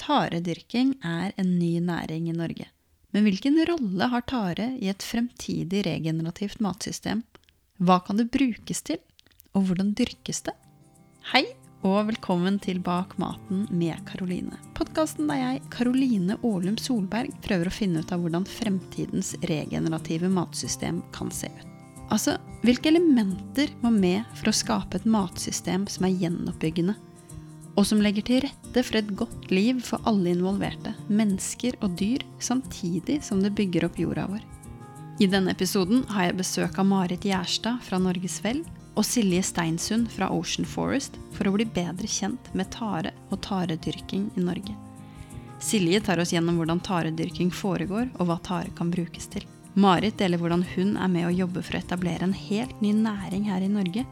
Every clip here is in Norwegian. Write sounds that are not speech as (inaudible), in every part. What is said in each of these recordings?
Taredyrking er en ny næring i Norge. Men hvilken rolle har tare i et fremtidig regenerativt matsystem? Hva kan det brukes til, og hvordan dyrkes det? Hei, og velkommen til Bak maten med Karoline. Podkasten der jeg, Karoline Aalum Solberg, prøver å finne ut av hvordan fremtidens regenerative matsystem kan se ut. Altså, hvilke elementer må med for å skape et matsystem som er gjenoppbyggende? Og som legger til rette for et godt liv for alle involverte, mennesker og dyr, samtidig som det bygger opp jorda vår. I denne episoden har jeg besøk av Marit Gjerstad fra Norges Vel og Silje Steinsund fra Ocean Forest for å bli bedre kjent med tare og taredyrking i Norge. Silje tar oss gjennom hvordan taredyrking foregår, og hva tare kan brukes til. Marit deler hvordan hun er med å jobbe for å etablere en helt ny næring her i Norge,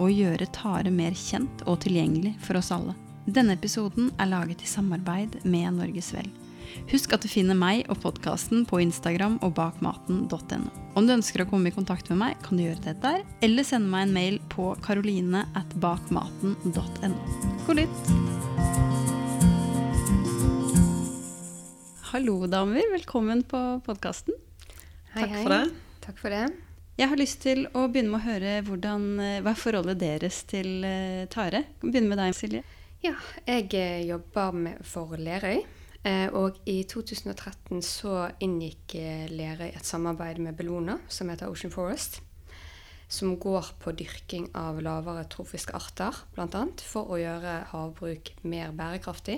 og gjøre tare mer kjent og tilgjengelig for oss alle. Denne episoden er laget i samarbeid med Norges Vel. Husk at du finner meg og podkasten på Instagram og bakmaten.no. Om du ønsker å komme i kontakt med meg, kan du gjøre det der, eller sende meg en mail på karoline at bakmaten.no. God lytt! Hallo, damer. Velkommen på podkasten. Hei, Takk for det. Takk for det. Jeg har lyst til å begynne med å høre hvordan, eh, hva er forholdet deres til eh, tare. Begynne med deg, Silje. Ja, jeg eh, jobber for Lerøy. Eh, og i 2013 så inngikk eh, Lerøy et samarbeid med Bellona, som heter Ocean Forest. Som går på dyrking av lavere trofiske arter, bl.a. for å gjøre havbruk mer bærekraftig.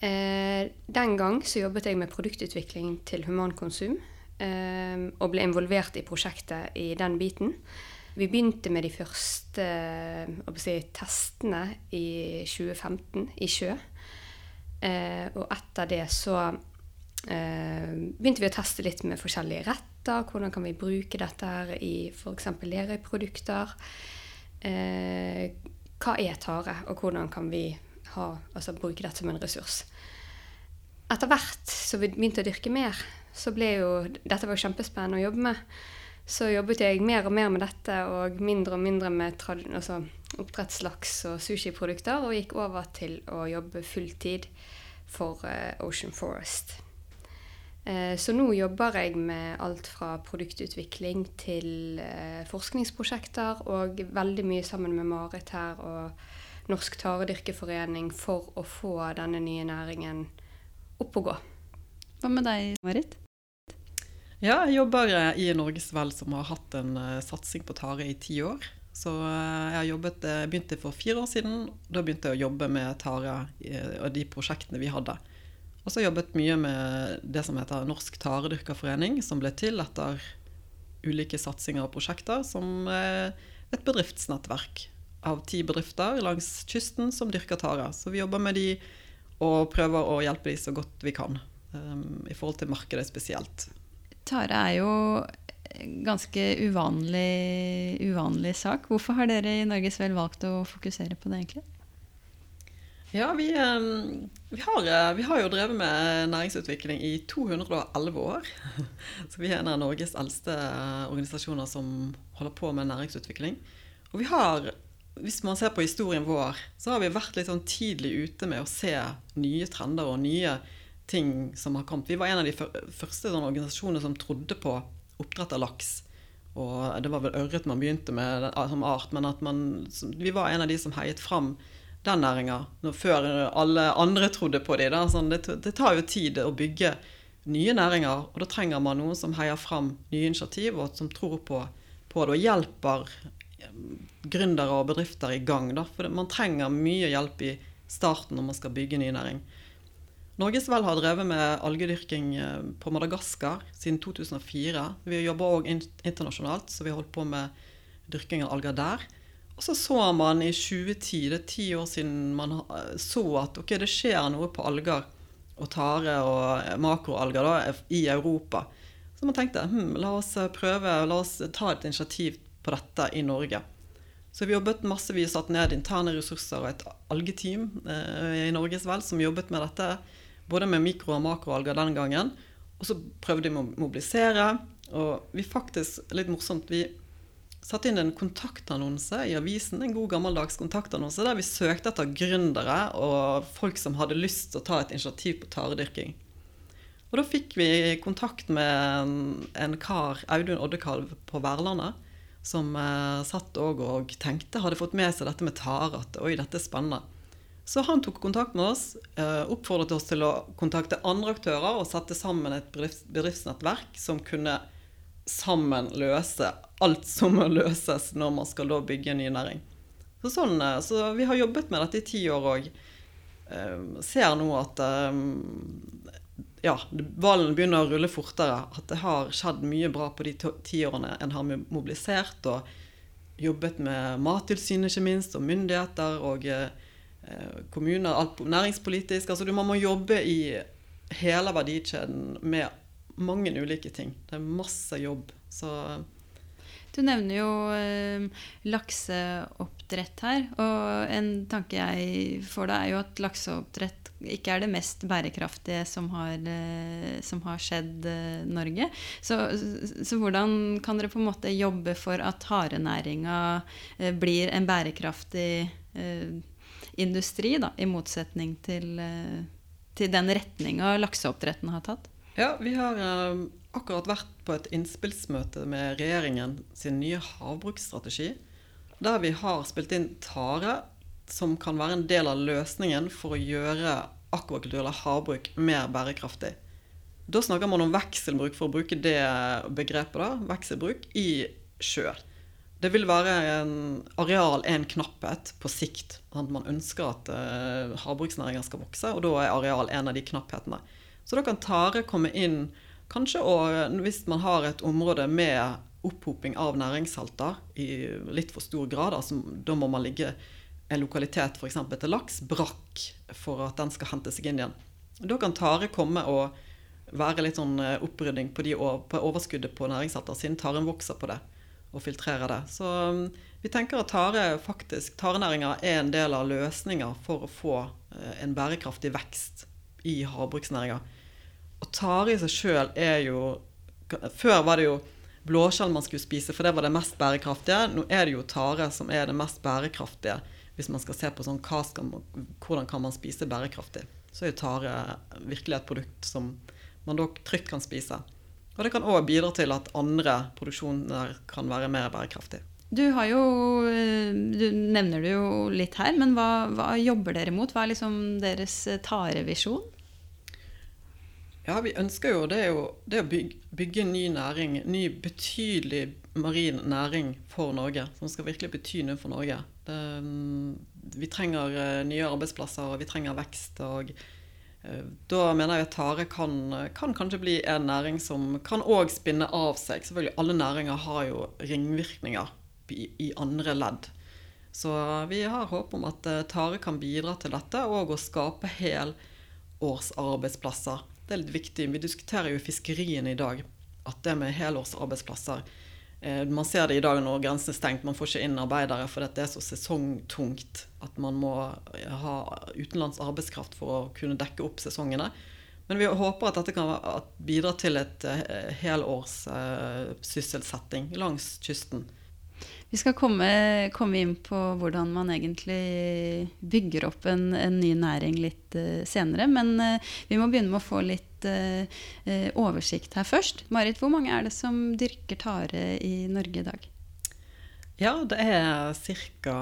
Den gang så jobbet jeg med produktutvikling til humankonsum. Og ble involvert i prosjektet i den biten. Vi begynte med de første si, testene i 2015 i sjø. Eh, og etter det så eh, begynte vi å teste litt med forskjellige retter. Hvordan kan vi bruke dette her i f.eks. lerøyprodukter? Eh, hva er tare, og hvordan kan vi ha, altså, bruke dette som en ressurs? Etter hvert som vi begynte å dyrke mer, så ble jo Dette var jo kjempespennende å jobbe med så jobbet jeg mer og mer med dette og mindre og mindre med altså, oppdrettslaks og sushiprodukter, og gikk over til å jobbe fulltid for uh, Ocean Forest. Uh, så nå jobber jeg med alt fra produktutvikling til uh, forskningsprosjekter, og veldig mye sammen med Marit her og Norsk Taredyrkeforening for å få denne nye næringen opp og gå. Hva med deg, Marit? Ja, jeg jobber eh, i Norges Vel, som har hatt en uh, satsing på tare i ti år. Så uh, jeg har jobbet, begynte for fire år siden. Da begynte jeg å jobbe med tare og de prosjektene vi hadde. Og så har jeg jobbet mye med det som heter Norsk Taredyrkerforening, som ble til etter ulike satsinger og prosjekter, som et bedriftsnettverk av ti bedrifter langs kysten som dyrker tare. Så vi jobber med de og prøver å hjelpe de så godt vi kan. Um, I forhold til markedet spesielt. Tare er jo ganske uvanlig, uvanlig sak. Hvorfor har dere i Norges Vel valgt å fokusere på det, egentlig? Ja, vi, vi, har, eh, vi, har, jo drevet med næringsutvikling i 211 år. (laughs) Så vi er en av Norges eldste organisasjoner som holder på med næringsutvikling. Og vi har, hvis man ser på historien vår, så har vi vært litt sånn tidlig ute med å se nye trender og nye ting som har kommet. Vi var en av de første sånn, organisasjonene som trodde på oppdrett av laks. Og det var vel ørret man begynte med som art, men at man, vi var en av de som heiet fram den næringa før alle andre trodde på de. Sånn, det, det, tar jo tid å bygge nye næringer, og da trenger man noen som heier fram nye initiativ, og som tror på, på det og hjelper gründere og bedrifter i gang. Da. For man trenger mye hjelp i starten når man skal bygge ny næring. Norges Vel har drevet med algedyrking eh, på Madagaskar siden 2004. Vi jobber òg internasjonalt, så vi har holdt på med dyrking av alger der. Og så så man i 2010, det er ti år siden man så at ok, det skjer noe på alger og tare og makroalger da, i Europa. Så man tenkte hm, la oss prøve, la oss ta et initiativ på dette i Norge. Så vi jobbet masse, vi satt ned interne ressurser og et algeteam eh, i Norges Vel som jobbet med dette både med mikro- og makroalger den gangen. Og så prøvde vi å mobilisere. Og vi faktisk, litt morsomt, vi satte inn en kontaktannonse i avisen, en god gammeldags kontaktannonse, der vi søkte etter gründere og folk som hadde lyst til å ta et initiativ på taredyrking. Og da fikk vi kontakt med en, en kar, Audun Oddekalv på Værlandet, som eh, satt og, og tenkte, hadde fått med seg dette med tare, at oi, dette er spennende. Så han tok kontakt med oss, eh, oppfordret oss til å kontakte andre aktører og sette sammen et bedriftsnettverk som kunne sammen løse alt som må løses når man skal bygge en ny næring. Så, sånn, eh, så vi har jobbet med dette i ti år og eh, ser nå at ja, ballen begynner å rulle fortere. At det har skjedd mye bra på de ti årene en har mobilisert og jobbet med Mattilsynet, ikke minst, og myndigheter og kommuner, alt næringspolitisk. Altså man må jobbe i hele verdikjeden med mange ulike ting. Det er masse jobb. Så du nevner jo eh, lakseoppdrett her. Og en tanke jeg får da, er jo at lakseoppdrett ikke er det mest bærekraftige som har, eh, som har skjedd eh, Norge. Så, så, hvordan kan dere på en måte jobbe for at harenæringa eh, blir en bærekraftig industri, da, i motsetning til, til den retninga lakseoppdretten har tatt? Ja, vi har akkurat vært på et innspillsmøte med regjeringen sin nye havbruksstrategi. Der vi har spilt inn tare som kan være en del av løsningen for å gjøre akvakultur eller havbruk mer bærekraftig. Da snakker man om vekselbruk, for å bruke det begrepet, da, vekselbruk, i sjø. Det vil være en areal en knapphet på sikt. At man ønsker at uh, havbruksnæringen skal vokse, og da er areal en av de knapphetene. Så da kan tare komme inn kanskje og hvis man har et område med opphoping av næringssalter i litt for stor grad, altså, da må man ligge en lokalitet f.eks. til laks brakk for at den skal hente seg inn igjen. Da kan tare komme og være litt sånn eh, opprydding på, de, på overskuddet på næringssalter, siden taren vokser på det og filtrere det. Så mm, vi tenker at tare faktisk, tarenæringa er en del av løsninga for å få eh, en bærekraftig vekst i havbruksnæringa. Og tare i seg sjøl er jo Før var det jo blåskjell man skulle spise, for det var det mest bærekraftige. Nå er det jo tare som er det mest bærekraftige hvis man skal se på sånn, man, hvordan kan man spise bærekraftig, så er tare virkelig et produkt som man da trygt kan spise. Og det kan òg bidra til at andre produksjoner kan være mer bærekraftig. Du, har jo, du nevner det jo litt her, men hva, hva jobber dere mot? Hva er liksom deres tarevisjon? Ja, vi ønsker jo det, jo, det å bygge, bygge ny næring, ny betydelig marin næring for Norge, som skal virkelig bety noe for Norge. Det, vi trenger eh, nye arbeidsplasser, og vi trenger vekst. og eh, da mener jeg at tare kan, kan kanskje bli en næring som kan òg spinne av seg. Selvfølgelig, Alle næringer har jo ringvirkninger i, i andre ledd. Så vi har håp om at eh, tare kan bidra til dette, og å skape helårsarbeidsplasser. Det er litt viktig. Vi diskuterer jo fiskeriene i dag. At det med helårsarbeidsplasser Eh, man ser det i dag når grensen er stengt, man får ikke inn arbeidere fordi det er så sesongtungt at man må eh, ha utenlands arbeidskraft for å kunne dekke opp sesongene. Men vi håper at dette kan bidra til et helårssysselsetting helårs sysselsetting langs kysten. Vi skal komme, komme, inn på hvordan man egentlig bygger opp en, en ny næring litt senere. Men vi må begynne med å få litt uh, oversikt her først. Marit, hvor mange er det som dyrker tare i Norge i dag? Ja, det er ca.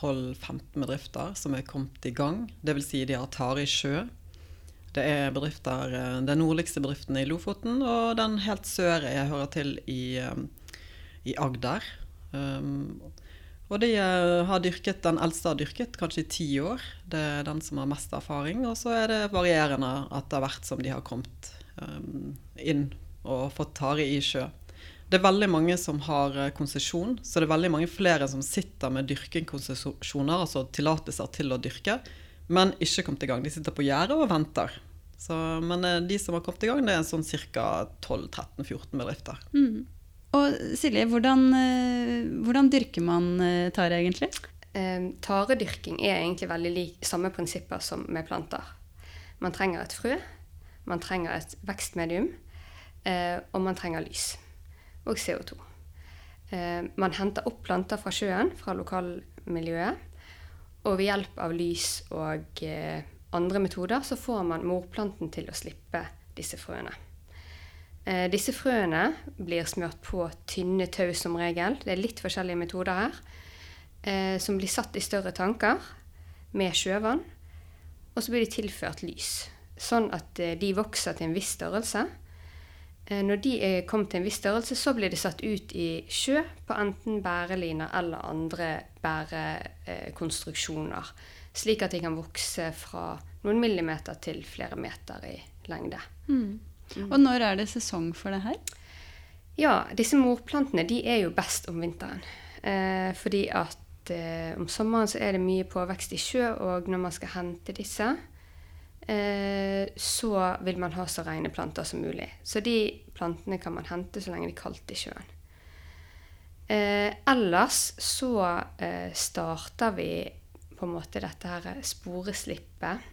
12-15 bedrifter som er kommet i gang. Dvs. Si de har tare i sjø. Det er bedrifter, den nordligste bedriften i Lofoten, og den helt sør jeg hører til i, i Agder. Um, og de uh, har dyrket, den eldste har dyrket kanskje i ti år. Det er den som har mest erfaring. Og så er det varierende etter hvert som de har kommet um, inn og fått tare i sjø. Det er veldig mange som har uh, konsesjon, så det er veldig mange flere som sitter med dyrkingkonsesjoner, altså tillatelser til å dyrke, men ikke kommet i gang. De sitter på gjerdet og venter. Så, men de som har kommet i gang, det er sånn ca. 12-13-14 bedrifter. Mm. Og Silje, hvordan, eh, hvordan dyrker man eh, tare egentlig? Taredyrking er egentlig veldig lik samme prinsipper som med planter. Man trenger et frø, man trenger et vekstmedium, eh, og man trenger lys. Og CO2. Eh, man henter opp planter fra sjøen, fra lokalmiljøet. Og ved hjelp av lys og andre metoder så får man morplanten til å slippe disse frøene. Eh, disse frøene blir smurt på tynne tau som regel. Det er litt forskjellige metoder her. Eh, som blir satt i større tanker med sjøvann. Og så blir de tilført lys, sånn at eh, de vokser til en viss størrelse. Når de er kommet til en viss størrelse, så blir de satt ut i sjø på enten bæreliner eller andre bærekonstruksjoner. Slik at de kan vokse fra noen millimeter til flere meter i lengde. Og når er det sesong for det her? Ja, disse morplantene de er jo best om vinteren. Eh, fordi at eh, om sommeren så er det mye påvekst i sjø, og når man skal hente disse, eh, så vil man ha så rene planter som mulig. Så de plantene kan man hente så lenge det er kaldt i sjøen. Eh, ellers så eh, starter vi på en måte dette her sporeslippet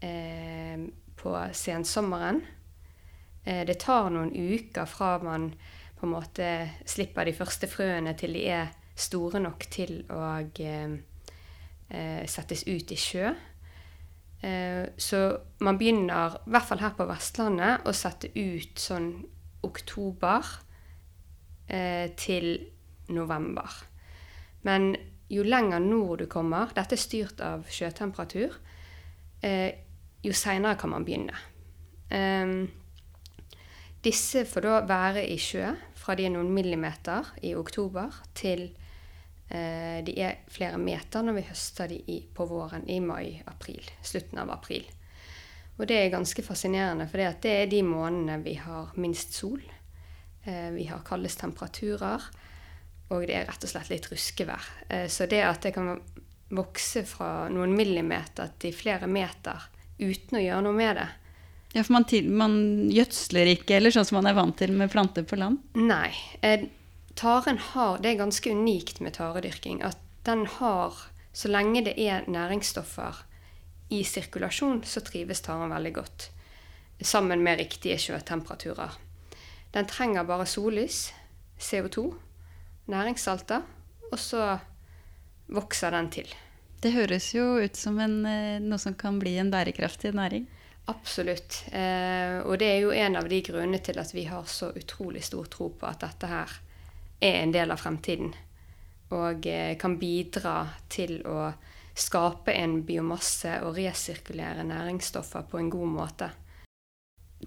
eh, på sensommeren. Eh, det tar noen uker fra man på en måte slipper de første frøene til de er store nok til å eh, eh, settes ut i sjø. Så man begynner, i hvert fall her på Vestlandet, å sette ut sånn oktober til november. Men jo lenger nord du kommer, dette er styrt av sjøtemperatur, jo seinere kan man begynne. Um, disse får da være i sjø fra de er noen millimeter i oktober til eh, de er flere meter når vi høster de i, på våren i mai-april. Slutten av april. Og det er ganske fascinerende, for det er de månedene vi har minst sol. Eh, vi har kaldest temperaturer, og det er rett og slett litt ruskevær. Eh, så det at det kan vokse fra noen millimeter til flere meter uten å gjøre noe med det, Ja, for man, til, man gjødsler ikke, eller sånn som man er vant til med planter på land? Nei. Eh, taren har Det er ganske unikt med taredyrking at den har Så lenge det er næringsstoffer i sirkulasjon, så trives taren veldig godt. Sammen med riktige sjøtemperaturer. Den trenger bare sollys, CO2, næringssalter, og så vokser den til. Det høres jo ut som en, eh, noe som kan bli en bærekraftig næring. Absolutt. Eh, og det er jo en av de grunnene til at vi har så utrolig stor tro på at dette her er en del av fremtiden. Og eh, kan bidra til å skape en biomasse og resirkulere næringsstoffer på en god måte.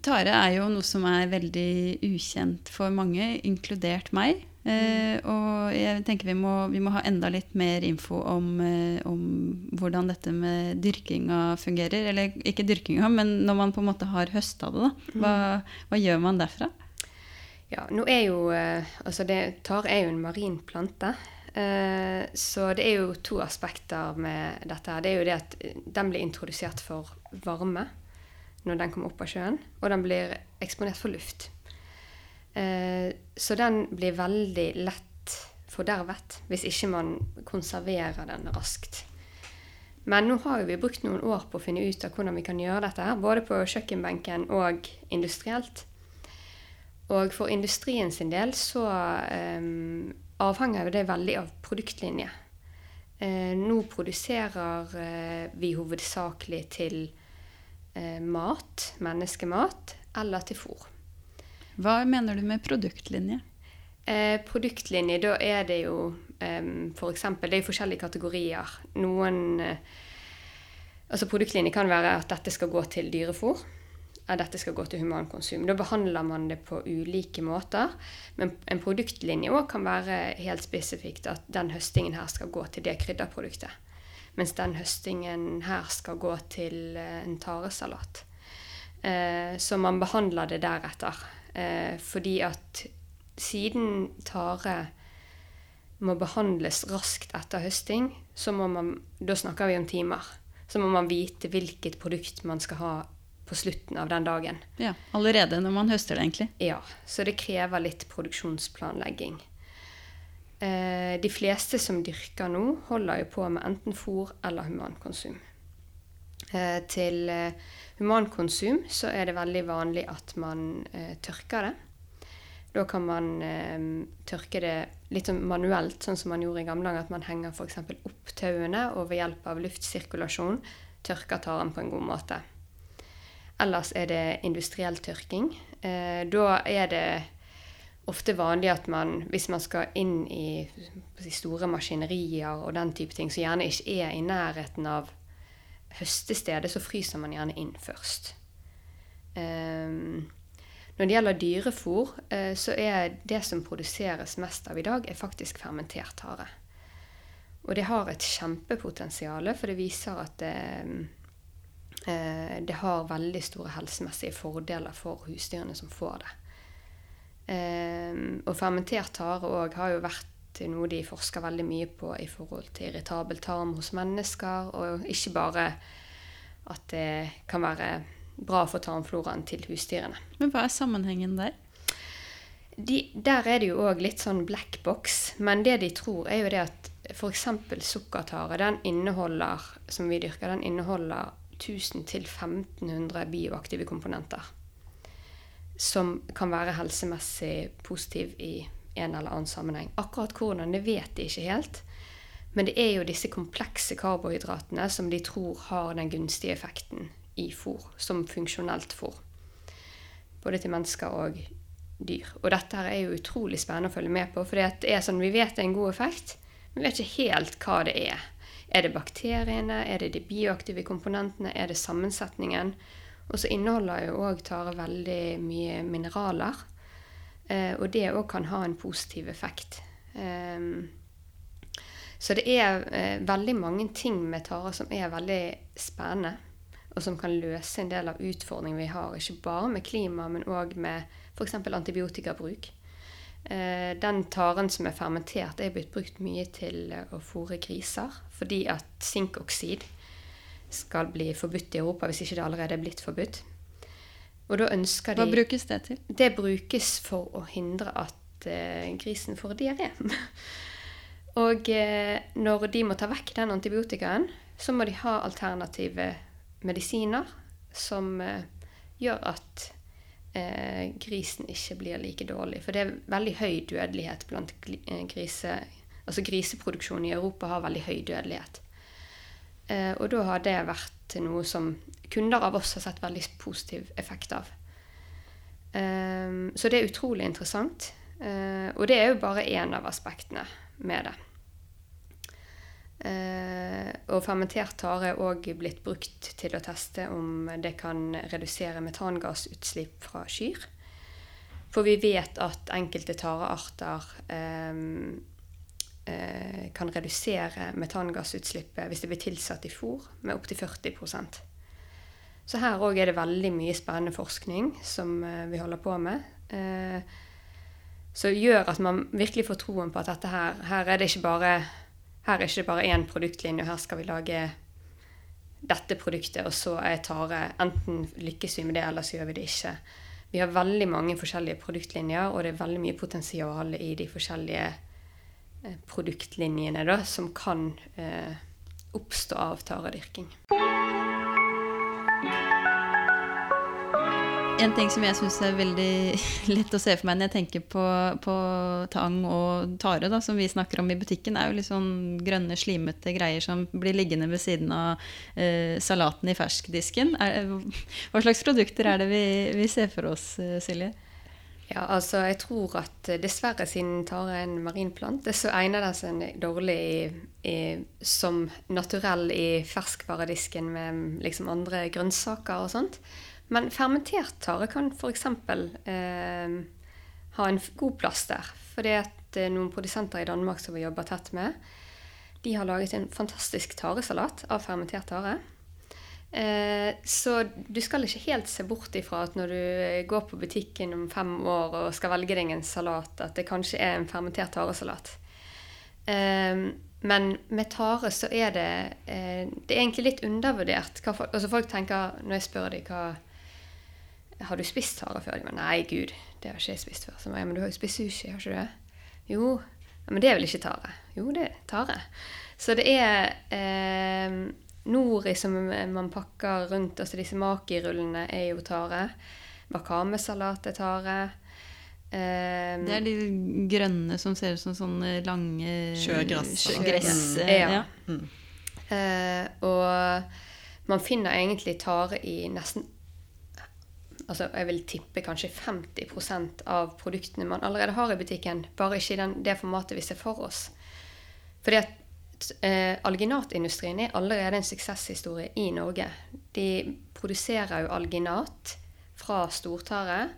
Tare er jo noe som er veldig ukjent for mange, inkludert meg. Eh, og jeg tenker vi må, vi må ha enda litt mer info om, eh, om hvordan dette med dyrkinga fungerer. Eller ikke dyrkinga, men når man på en måte har høsta det, da. Hva, hva gjør man derfra? Ja, nå er jo eh, Altså, det, tar er jo en marin plante. Så det er jo to aspekter med dette. her. Det er jo det at den blir introdusert for varme når den kommer opp av sjøen, og den blir eksponert for luft. Eh, så den blir veldig lett fordervet hvis ikke man konserverer den raskt. Men nå har vi brukt noen år på å finne ut av hvordan vi kan gjøre dette, her, både på kjøkkenbenken og industrielt. Og for industrien sin del så um, avhenger jo det veldig av produktlinje. Uh, nå produserer uh, vi hovedsakelig til uh, mat, menneskemat, eller til fôr. Hva mener du med produktlinje? Eh, produktlinje, da er det jo eh, eksempel, Det er forskjellige kategorier. Noen eh, Altså produktlinje kan være at dette skal gå til dyrefôr. At dette skal gå til humankonsum. Da behandler man det på ulike måter. Men en produktlinje òg kan være helt spesifikt at den høstingen her skal gå til det krydderproduktet. Mens den høstingen her skal gå til eh, en taresalat. Eh, så man behandler det deretter. Eh, fordi at siden tare må behandles raskt etter høsting, så må man, da snakker vi om timer, så må man vite hvilket produkt man skal ha på slutten av den dagen. Ja, Allerede når man høster det, egentlig. Ja, så det krever litt produksjonsplanlegging. Eh, de fleste som dyrker nå, holder jo på med enten fôr eller humankonsum. Eh, til eh, humankonsum så er det veldig vanlig at man eh, tørker det. Da kan man tørke det litt sånn manuelt, sånn som man gjorde i gamle dager. At man henger f.eks. opp tauene og ved hjelp av luftsirkulasjon tørker taren på en god måte. Ellers er det industriell tørking. Da er det ofte vanlig at man, hvis man skal inn i store maskinerier og den type ting, som gjerne ikke er i nærheten av høstestedet, så fryser man gjerne inn først. Um, når det gjelder dyrefôr, eh, så er det som produseres mest av i dag, er faktisk fermentert hare. Og det har et kjempepotensial, for det viser at det, eh, det har veldig store helsemessige fordeler for husdyrene som får det. Eh, og fermentert hare òg har jo vært noe de forsker veldig mye på i forhold til irritabel tarm hos mennesker, og ikke bare at det kan være bra for tarmfloraen til husdyrene. Men hva er sammenhengen der? De, der er det jo òg litt sånn black box. Men det de tror, er jo det at f.eks. sukkertare, den inneholder, som vi dyrker, den inneholder 1000-1500 bioaktive komponenter. Som kan være helsemessig positiv i en eller annen sammenheng. Akkurat hvordan, det vet de ikke helt. Men det er jo disse komplekse karbohydratene som de tror har den gunstige effekten i fôr, som funksjonelt fôr. Både til mennesker og dyr. Og dette her er jo utrolig spennende å følge med på, for det er sånn, vi vet det er en god effekt, men vi vet ikke helt hva det er. Er det bakteriene, er det de bioaktive komponentene, er det sammensetningen? Og så inneholder jo òg tare veldig mye mineraler, eh, og det òg kan ha en positiv effekt. Um, så det er eh, veldig mange ting med tare som er veldig spennende og som kan løse en del av utfordringene vi har, ikke bare med klima, men òg med f.eks. antibiotikabruk. Eh, den taren som er fermentert, er blitt brukt mye til å fôre griser, fordi at sinkoksid skal bli forbudt i Europa hvis ikke det allerede er blitt forbudt. Og da ønsker de Hva brukes det til? Det brukes for å hindre at eh, grisen får diaré. (laughs) og eh, når de må ta vekk den antibiotikaen, så må de ha alternative medisiner som eh, gjør at eh, grisen ikke blir like dårlig. For det er veldig høy dødelighet blant eh, grise... Altså griseproduksjonen i Europa har veldig høy dødelighet. Eh, og da har det vært noe som kunder av oss har sett veldig positiv effekt av. Um, så det er utrolig interessant. Uh, og det er jo bare én av aspektene med det. Uh, og fermentert tare er òg blitt brukt til å teste om det kan redusere metangassutslipp fra kyr. For vi vet at enkelte tarearter um, uh, kan redusere metangassutslippet hvis det blir tilsatt i fôr, med opptil 40 Så her òg er det veldig mye spennende forskning som eh, vi holder på med. Eh, som gjør at man virkelig får troen på at dette her, her er det ikke bare her er ikke bare én produktlinje, og her skal vi lage dette produktet, og så er tare Enten lykkes vi med det, eller så gjør vi det ikke. Vi har veldig mange forskjellige produktlinjer, og det er veldig mye potensial i de forskjellige eh, produktlinjene da, som kan eh, oppstå av taredyrking. En ting som jeg syns er veldig (laughs) lett å se for meg når jeg tenker på, på tang og tare, da, som vi snakker om i butikken, er jo litt sånn grønne, slimete greier som blir liggende ved siden av eh, salaten i ferskdisken. Er, hva slags produkter er det vi, vi ser for oss, eh, Silje? Ja, altså jeg tror at eh, dessverre, siden tare er en marinplante, så egner den seg dårlig i, i, som naturell i ferskvaredisken med liksom andre grønnsaker og sånt. Men fermentert tare kan f.eks. Eh, ha en god plass der. For det er noen produsenter i Danmark som vi jobber tett med, de har laget en fantastisk taresalat av fermentert tare. Eh, så du skal ikke helt se bort ifra at når du går på butikken om fem år og skal velge deg en salat, at det kanskje er en fermentert taresalat. Eh, men med tare så er det eh, Det er egentlig litt undervurdert. Folk, altså folk tenker, når jeg spør dem hva har du spist tare før? De nei, gud, det har ikke jeg spist før. Så jeg, men du har jo spist sushi, har ikke du det? Jo. Men det er vel ikke tare? Jo, det er tare. Så det er eh, nori som man pakker rundt. Altså disse makirullene er jo tare. Wakamesalat er tare. Um, Det er de grønne som ser ut som sånne lange Sjøgress, sjø- eller? gress, Mm. eh, Ja. ja. Mm. Uh, og man finner egentlig tare i nesten Altså, jeg vil tippe kanskje 50% av produktene man allerede har i butikken, bare ikke i den, det formatet vi ser for oss. Fordi at eh, alginatindustrien er allerede en suksesshistorie i Norge. De produserer jo alginat fra stortare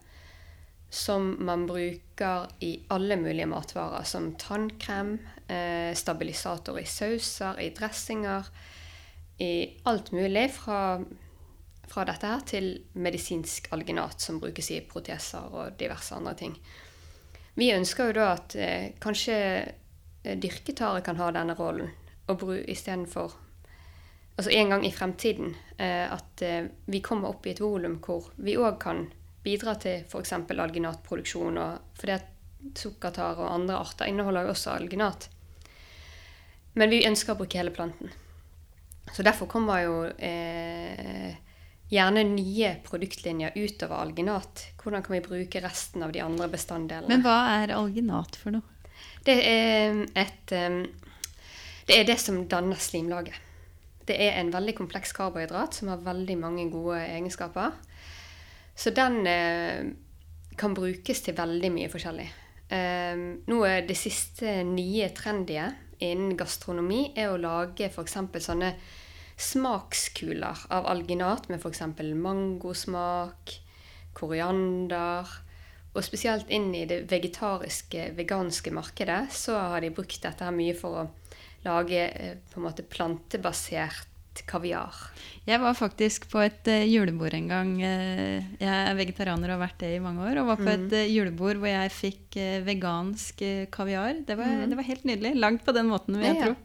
som man bruker i alle mulige matvarer, som tannkrem, eh, stabilisator i sauser, i dressinger, i alt mulig fra, fra dette her til medisinsk alginat som brukes i proteser og diverse andre ting. Vi ønsker jo da at eh, kanskje dyrketare kan ha denne rollen, istedenfor Altså en gang i fremtiden eh, at eh, vi kommer opp i et volum hvor vi òg kan bidra til f.eks. alginatproduksjon, fordi at sukkertare og andre arter inneholder også alginat. Men vi ønsker å bruke hele planten. Så derfor kommer jo eh, gjerne nye produktlinjer utover alginat. Hvordan kan vi bruke resten av de andre bestanddelene? Men hva er alginat for noe? Det er et Det er det som danner slimlaget. Det er en veldig kompleks karbohydrat som har veldig mange gode egenskaper. Så den kan brukes til veldig mye forskjellig. Nå er det siste nye trendige innen gastronomi er å lage f.eks. sånne smakskuler av alginat med f.eks. mangosmak, koriander. Og spesielt inn i det vegetariske, veganske markedet så har de brukt dette her mye for å lage eh, på en måte plantebasert kaviar. Jeg var faktisk på et eh, julebord en gang. eh, jeg er vegetarianer og har vært det i mange år. Og var på Mm. et julebord hvor jeg fikk vegansk kaviar. Det var, Mm. det var helt nydelig. Langt på den måten, vil jeg Ja, ja. tro.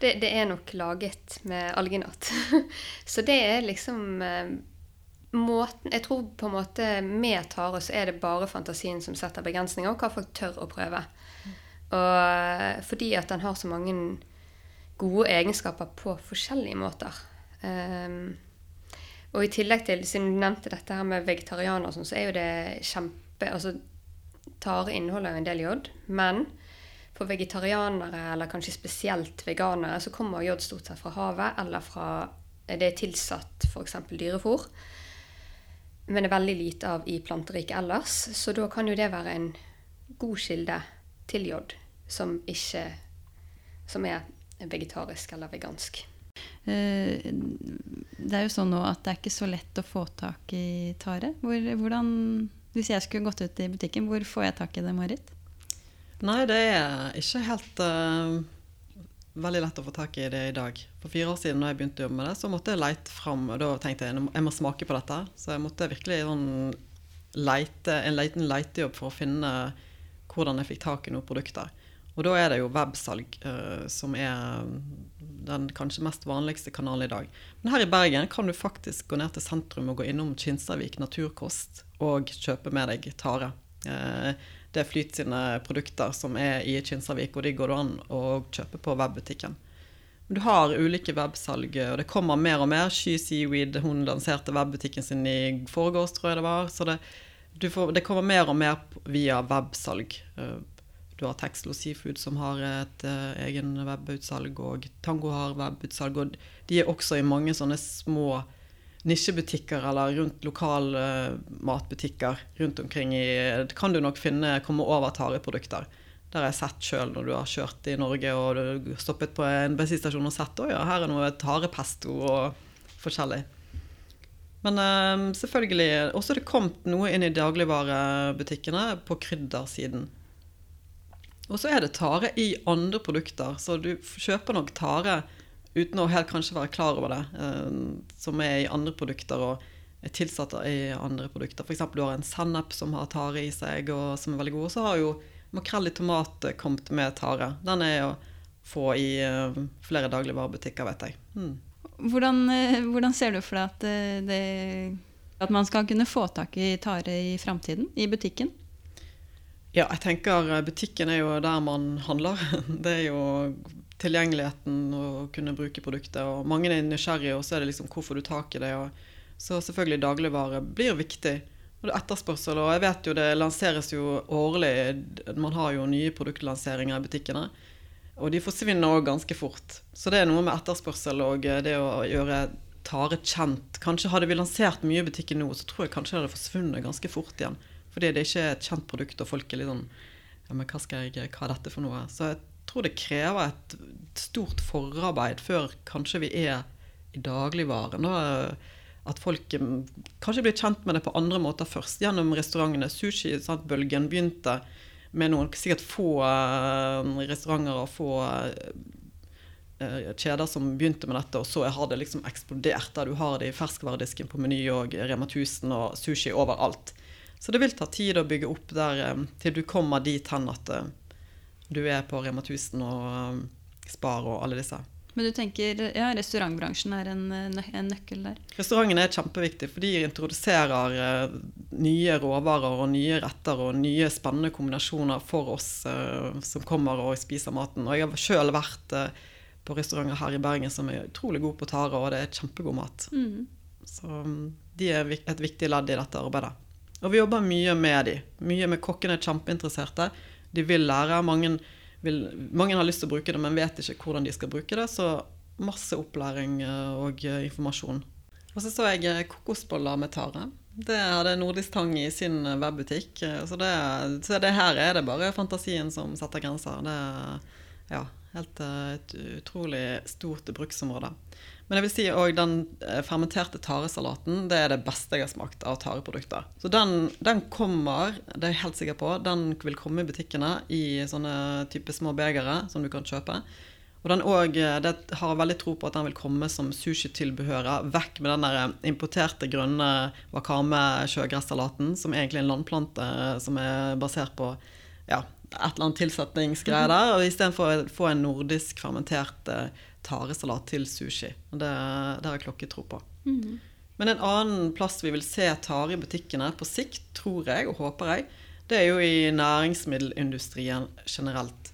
Det, det er nok laget med alginat. (laughs) så det er liksom måten Jeg tror på en måte med tare så er det bare fantasien som setter begrensninger, og hva folk tør å prøve. Og fordi at den har så mange gode egenskaper på forskjellige måter. Um, og i tillegg til, siden du nevnte dette her med vegetarianer, og sånn, så er jo det kjempe altså Tare inneholder jo en del jod, men for vegetarianere, eller kanskje spesielt veganere, så kommer jod stort sett fra havet, eller fra det er tilsatt f.eks. dyrefôr. Men det er veldig lite av i planteriket ellers, så da kan jo det være en god kilde til jod som ikke som er vegetarisk eller vegansk. Eh, Det er jo sånn nå at det er ikke så lett å få tak i tare. Hvor, hvordan, hvis jeg skulle gått ut i butikken, hvor får jeg tak i det, Marit? Nei, det er ikke helt eh, veldig lett å få tak i det i dag. For fire år siden da jeg begynte å jobbe med det, så måtte jeg leite fram. Og da tenkte jeg jeg må smake på dette. Så jeg måtte virkelig sånn leite, en liten leitejobb for å finne hvordan jeg fikk tak i noen produkter. Og da er det jo websalg uh, som er den kanskje mest vanligste kanalen i dag. Men her i Bergen kan du faktisk gå ned til sentrum og gå innom Kinsarvik Naturkost og kjøpe med deg tare. Eh, det er Flyt sine produkter som er i Kinsarvik, og de går det an å kjøpe på webbutikken. Du har ulike websalg, og det kommer mer og mer. Sky Seaweed hun lanserte webbutikken sin i forgårs, tror jeg det var. Så det, får, det kommer mer og mer via websalg. Eh, Du har Texlo Seafood som har et uh, egen webutsalg, og Tango har webutsalg. Og de er også i mange sånne små nisjebutikker eller rundt lokale eh, matbutikker rundt omkring i kan du nok finne komme over tareprodukter. Det har jeg sett sjøl når du har kjørt i Norge og du stoppet på en bensinstasjon og sett at ja, her er noe tarepesto og forskjellig. Men um, selvfølgelig også det kommet noe inn i dagligvarebutikkene på kryddersiden. Og så er det tare i andre produkter, så du kjøper nok tare uten å helt kanskje være klar over det, eh, som er i andre produkter og er tilsatt i andre produkter. F.eks. du har en sennep som har tare i seg, og som er veldig god. Og så har jo makrell i tomat kommet med tare. Den er å få i eh, flere dagligvarebutikker, vet jeg. Hmm. Hvordan, eh, hvordan ser du for deg at, eh, det, at man skal kunne få tak i tare i framtiden, i butikken? Ja, jeg tenker eh, butikken er jo der man handler. (laughs) Det er jo tilgjengeligheten å kunne bruke produktet. Og mange er nysgjerrige, og så er det liksom hvor får du tak i det. Og så selvfølgelig dagligvare blir viktig. Og det er etterspørsel, og jeg vet jo det lanseres jo årlig. Man har jo nye produktlanseringer i butikkene. Og de forsvinner òg ganske fort. Så det er noe med etterspørsel og det å gjøre tare kjent. Kanskje hadde vi lansert mye i butikken nå, så tror jeg kanskje det hadde forsvunnet ganske fort igjen. Fordi det ikke er et kjent produkt, og folk er litt sånn Ja, men hva, skal jeg, hva er dette for noe? Så jeg tror det krever et stort forarbeid før kanskje vi er i dagligvaren. At folk mm, kanskje blir kjent med det på andre måter først, gjennom restaurantene. Sushi-bølgen begynte med noen sikkert få uh, restauranter og få uh, kjeder som begynte med dette, og så har det liksom eksplodert. Der du har det i ferskvaredisken på Meny og Rema 1000 og sushi overalt. Så det vil ta tid å bygge opp der til du kommer dit hen at du er på Rema 1000 og Spar og alle disse. Men du tenker ja, restaurantbransjen er en, en nøkkel der? Restaurantene er kjempeviktig, for de introduserer uh, nye råvarer og nye retter og nye spennende kombinasjoner for oss uh, som kommer og spiser maten. Og jeg har sjøl vært på restauranter her i Bergen som er utrolig gode på tare, og det er kjempegod mat. Mm. Så um, de er et viktig ledd i dette arbeidet. Og vi jobber mye med de. Mye med kokkene er kjempeinteresserte. De vil lære. mange vil, mange har lyst til å bruke det, men vet ikke hvordan de skal bruke det. Så masse opplæring eh, og eh, informasjon. Og så så jeg eh, kokosboller med tare. Det hadde Nordisk Tang i sin webbutikk. Så det, så det, her er det bare fantasien som setter grenser. Det er ja, helt et utrolig stort bruksområde. Men jeg vil si òg den eh, fermenterte taresalaten det er det beste jeg har smakt av tareprodukter. Så den, den, kommer, det er jeg helt sikker på, den vil komme i butikkene i sånne type små begere som du kan kjøpe. Og den også, eh, det har veldig tro på at den vil komme som sushitilbehøret. Vekk med den der eh, importerte grønne wakame-sjøgressalaten, som egentlig er en landplante som er basert på ja, et eller annet tilsetningsgreier mhm. der. Og istedenfor å få en nordisk fermentert taresalat til sushi. Og det, det har jeg klokketro på. Mm. Men en annen plass vi vil se tare i butikkene på sikt, tror jeg og håper jeg, det er jo i næringsmiddelindustrien generelt.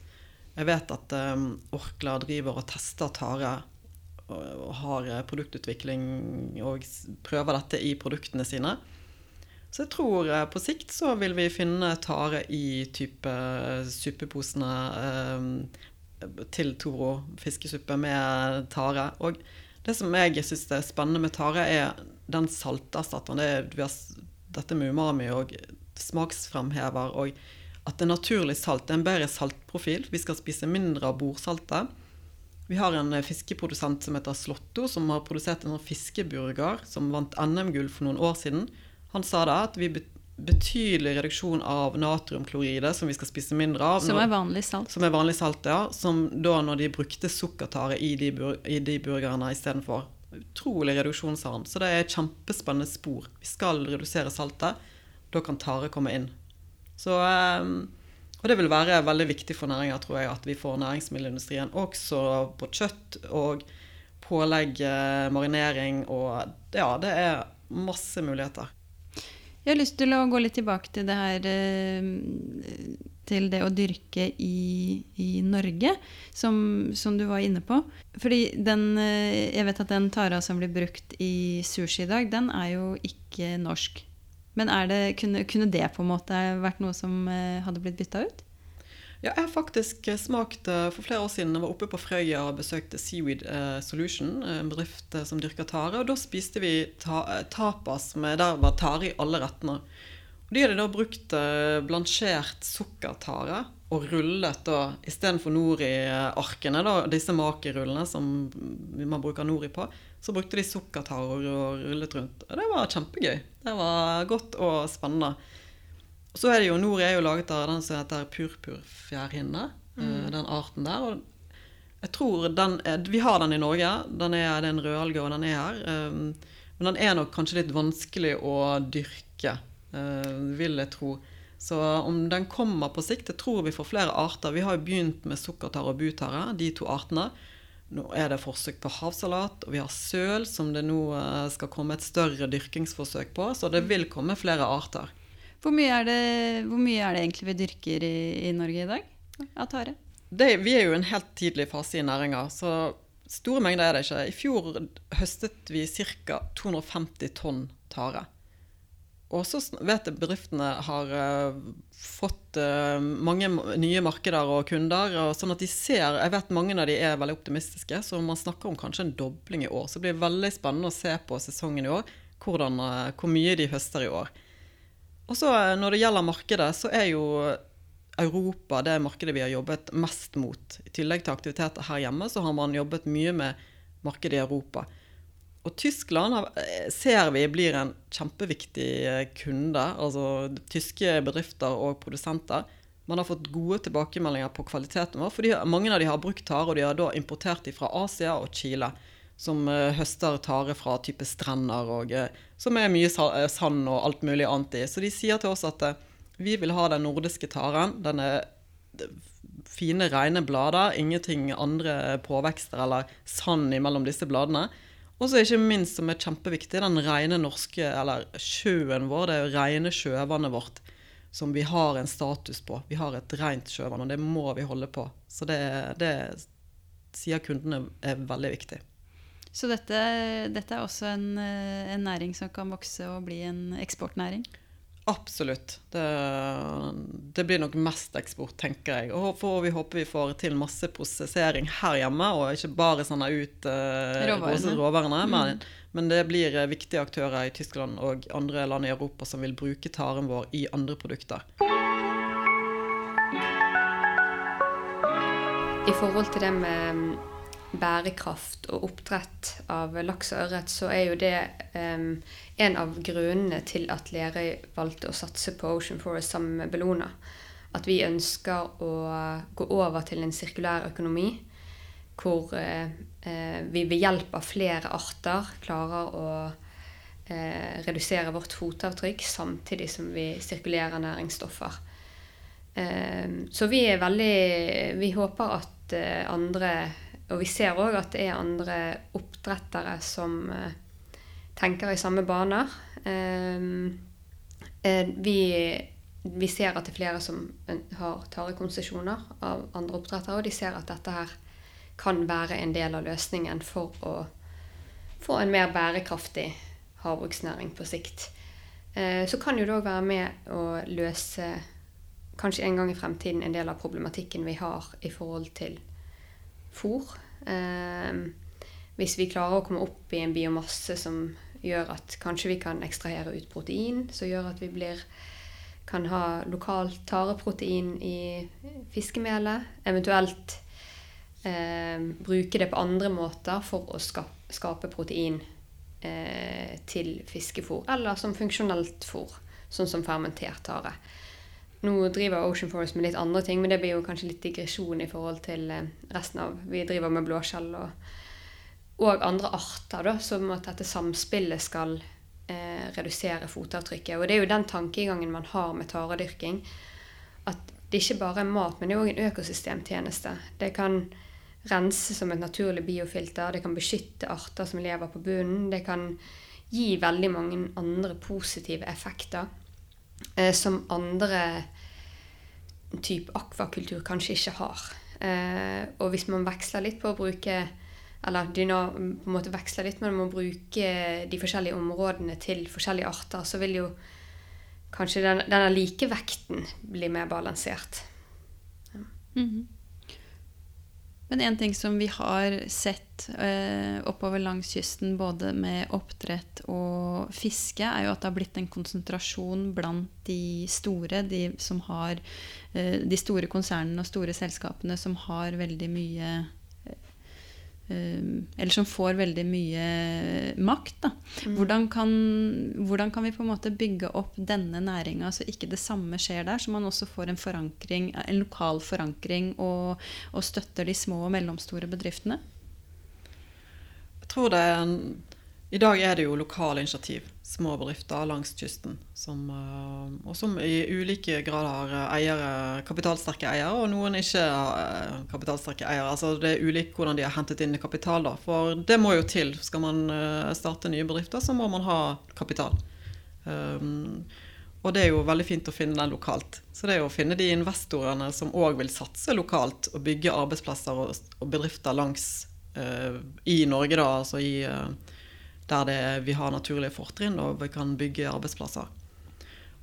Jeg vet at um, Orkla driver og tester tare og, og har eh, produktutvikling og prøver dette i produktene sine. Så jeg tror uh, på sikt så vil vi finne tare i type suppeposene, um, til Toro fiskesuppe med tare. Og det som jeg syns er spennende med tare, er den salterstatteren. Det er, dette med umami og smaksfremhever, og at det er naturlig salt. Det er en bedre saltprofil. Vi skal spise mindre av bordsaltet. Vi har en fiskeprodusent som heter Slåtto, som har produsert en sånn fiskeburger som vant NM-gull for noen år siden. Han sa da at vi betydelig reduksjon av natriumkloride, som vi skal spise mindre av. Som er vanlig salt. Som er vanlig salt, ja. Som da når de brukte sukkertare i de, bur i de burgerne istedenfor. Utrolig reduksjon, sa han. Så det er et kjempespennende spor. Vi skal redusere saltet. Da kan tare komme inn. Så, ehm, og det vil være veldig viktig for næringa, tror jeg, at vi får næringsmiddelindustrien også på kjøtt og pålegg, marinering og Ja, det er masse muligheter. Jeg har lyst til å gå litt tilbake til det her eh, Til det å dyrke i, i Norge, som, som, du var inne på. Fordi den eh, Jeg vet at den tara som blir brukt i sushi i dag, den er jo ikke norsk. Men det, kunne, kunne, det på en måte vært noe som eh, hadde blitt bytta ut? Ja, jeg har faktisk smakt for flere år siden. Jeg var oppe på Frøya og besøkte Seaweed Solution, en bedrift som dyrker tare. Og da spiste vi ta tapas med Der var tare i alle rettene. Og de hadde da brukt blansjert sukkertare og rullet da istedenfor nori-arkene, da, disse maki-rullene som man bruker nori på, så brukte de sukkertare og rullet rundt. Og det var kjempegøy. Det var godt og spennende. Så er det jo, Nord er jo laget av den som heter purpurfjærhinne. Eh, mm. Den arten der. Og jeg tror den er, Vi har den i Norge. Den er, det er en rødalge, og den er her. Um, men den er nok kanskje litt vanskelig å dyrke, uh, vil jeg tro. Så om den kommer på sikt Jeg tror vi får flere arter. Vi har jo begynt med sukkertare og butare, de to artene. Nå er det forsøk på havsalat, og vi har søl, som det nå skal komme et større dyrkingsforsøk på. Så det vil komme flere arter. Hvor mye det, mye er det egentlig vi dyrker i, i, Norge i dag av tare? Vi er jo en helt tidlig fase i næringa, så store mengder er det ikke. I fjor høstet vi ca. 250 tonn tare. og så vet jeg bedriftene har eh, fått eh, mange nye markeder og kunder. Og sånn at de ser Jeg vet mange av de er veldig optimistiske, så man snakker om kanskje en dobling i år. Så det blir veldig spennende å se på sesongen i år, hvordan, eh, hvor mye de høster i år. Og så eh, når det gjelder markedet, så er jo Europa det markedet vi har jobbet mest mot. I tillegg til aktiviteter her hjemme, så har man jobbet mye med markedet i Europa. Og Tyskland eh, ser vi blir en kjempeviktig eh, kunde. Altså tyske bedrifter og produsenter. Man har fått gode tilbakemeldinger på kvaliteten vår. fordi mange av de har brukt tare, og de har da importert de fra Asia og Chile. Som eh, høster tare fra type strender, og eh, som er mye eh, sand og alt mulig annet i. Så de sier til oss at vi vil ha den nordiske taren. Den er fine, rene blader. Ingenting andre påvekster eller sand imellom disse bladene. Og så ikke minst, som er kjempeviktig, den rene norske, eller sjøen vår, det er jo rene sjøvannet vårt, som vi har en status på. Vi har et rent sjøvann, og det må vi holde på. Så det, det sier kundene er veldig viktig. Så dette, dette er også en, eh, en næring som kan vokse og bli en eksportnæring? Absolutt. Det, det blir nok mest eksport, tenker jeg. Og for, vi håper vi får til masse prosessering her hjemme, og ikke bare sende ut eh, Råvarene. råvarene. Men, men det blir eh, viktige aktører i Tyskland og andre land i Europa som vil bruke taren vår i andre produkter. I forhold til det med mm, bærekraft og oppdrett av laks og ørret, så er jo det um, en av grunnene til at Lerøy valgte å satse på Ocean Forest sammen med Bellona. At vi ønsker å gå over til en sirkulær økonomi hvor uh, vi ved hjelp av flere arter klarer å uh, redusere vårt fotavtrykk samtidig som vi sirkulerer næringsstoffer. Så vi er veldig Vi håper at andre Og vi ser òg at det er andre oppdrettere som eh, tenker i samme baner. Eh, eh, Vi, vi ser at det er flere som har tarekonsesjoner av andre oppdrettere, og de ser at dette her kan være en del av løsningen for å få en mer bærekraftig havbruksnæring på sikt. Så kan jo det òg være med å løse kanskje en gang i fremtiden en del av problematikken vi har i forhold til fôr. Eh, hvis vi klarer å komme opp i en biomasse som gjør at kanskje vi kan ekstrahere ut protein, som gjør at vi blir, kan ha lokalt tareprotein i fiskemelet, eventuelt eh, bruke det på andre måter for å ska, skape protein eh, til fiskefôr, eller som funksjonelt fôr, sånn som fermentert tare. Nå driver Ocean Forest med litt andre ting, men det blir jo kanskje litt digresjon i forhold til eh, resten av Vi driver med blåskjell og, og andre arter, da, som at dette samspillet skal eh, redusere fotavtrykket. Og det er jo den tankegangen man har med taredyrking. At det ikke bare er mat, men det er òg en økosystemtjeneste. Det kan rense som et naturlig biofilter, det kan beskytte arter som lever på bunnen. Det kan gi veldig mange andre positive effekter eh, som andre type akvakultur kanskje ikke har. Eh, og hvis man veksler litt på å bruke eller på en måte veksler litt mellom å bruke de forskjellige områdene til forskjellige arter, så vil jo kanskje den, denne likevekten bli mer balansert. Mhm. Men en ting som vi har sett eh, oppover langs kysten, både med oppdrett og fiske, er jo at det har blitt en konsentrasjon blant de store, de har eh, de store konsernene og store selskapene som har veldig mye Eller som får veldig mye makt. Da. Hvordan, kan, hvordan kan vi på en måte bygge opp denne næringa så ikke det samme skjer der, så man også får en forankring, en lokal forankring og, og støtter de små og mellomstore bedriftene? Jeg tror det er en, I dag er det jo lokale initiativ, små bedrifter langs kysten, som, eh, og som i ulike grad har eh, eiere, kapitalsterke eiere, og noen ikke har eh, kapitalsterke eiere. Altså det er ulikt hvordan de har hentet inn kapital, da. For det må jo til. Skal man starte nye bedrifter, så må man ha kapital. Og det er jo veldig fint å finne den lokalt. Så det er jo å finne de investorene som òg vil satse lokalt og bygge arbeidsplasser og, og bedrifter langs i Norge, da, altså i, der det, vi har naturlige fortrinn og vi kan bygge arbeidsplasser.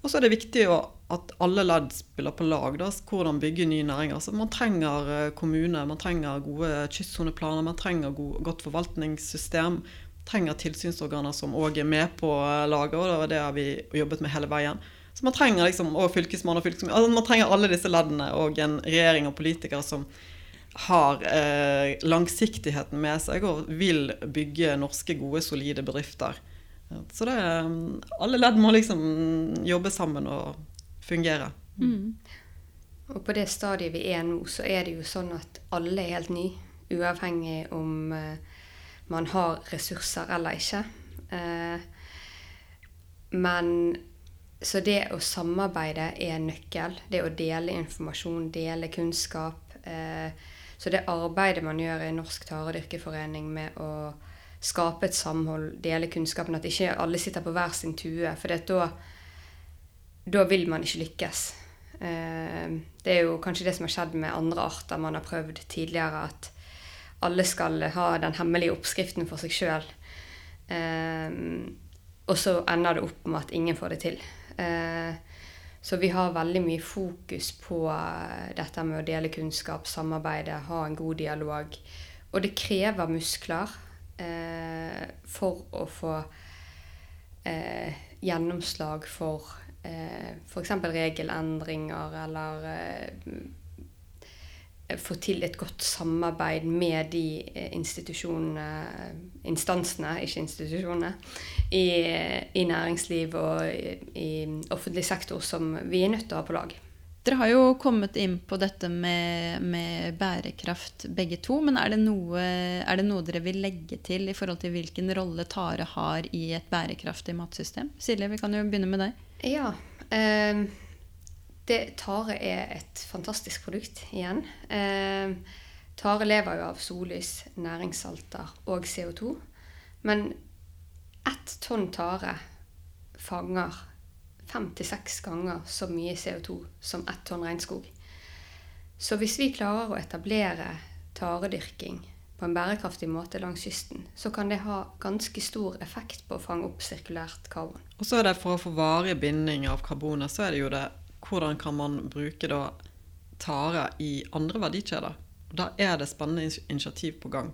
Og så er det viktig at alle ledd spiller på lag. Da, hvordan bygge nye næringer. Så man trenger eh, kommune, man trenger gode kystsoneplaner, man trenger god, godt forvaltningssystem. Man trenger tilsynsorganer som òg er med på eh, laget, og det har vi jobbet med hele veien. Så man trenger liksom, og fylkesmann og fylkesmann, altså man trenger alle disse leddene og en regjering og politikere som har eh, langsiktigheten med seg og vil bygge norske, gode, solide bedrifter. Så det, alle ledd må liksom jobbe sammen og fungere. Mm. Og på det stadiet vi er nå, så er det jo sånn at alle er helt ny. Uavhengig om eh, man har ressurser eller ikke. Eh, men så det å samarbeide er en nøkkel. Det å dele informasjon, dele kunnskap. Uh, så det arbeidet man gjør i Norsk taredyrkeforening med å skape et samhold, dele kunnskapen, at ikke alle sitter på hver sin tue. For da, da vil man ikke lykkes. Eh, det er jo kanskje det som har skjedd med andre arter man har prøvd tidligere, at alle skal ha den hemmelige oppskriften for seg sjøl. Eh, og så ender det opp med at ingen får det til. Eh, så vi har veldig mye fokus på dette med å dele kunnskap, samarbeide, ha en god dialog. Og det krever muskler eh, for å få eh, gjennomslag for eh, f.eks. regelendringer eller eh, få til et godt samarbeid med de eh, institusjonene, instansene, ikke institusjonene, i, i næringsliv og i, i offentlig sektor som vi er nødt til å ha på lag. Dere har jo kommet inn på dette med, med bærekraft begge to. Men er det, noe, er det, noe, dere vil legge til i forhold til hvilken rolle tare har i et bærekraftig matsystem? Silje, vi kan jo begynne med deg. Ja. Eh, det, tare er et fantastisk produkt igjen. Eh, tare lever jo av sollys, næringssalter og CO2. Men ett tonn tare fanger fem til seks ganger så mye CO2 som ett tonn regnskog. Så hvis vi klarer å etablere taredyrking på en bærekraftig måte langs kysten, så kan det ha ganske stor effekt på å fange opp sirkulært karbon. Og så er det For å få varige bindinger av karboner, så er det jo det hvordan kan man bruke da tare i andre verdikjeder. Da er det spennende initiativ på gang.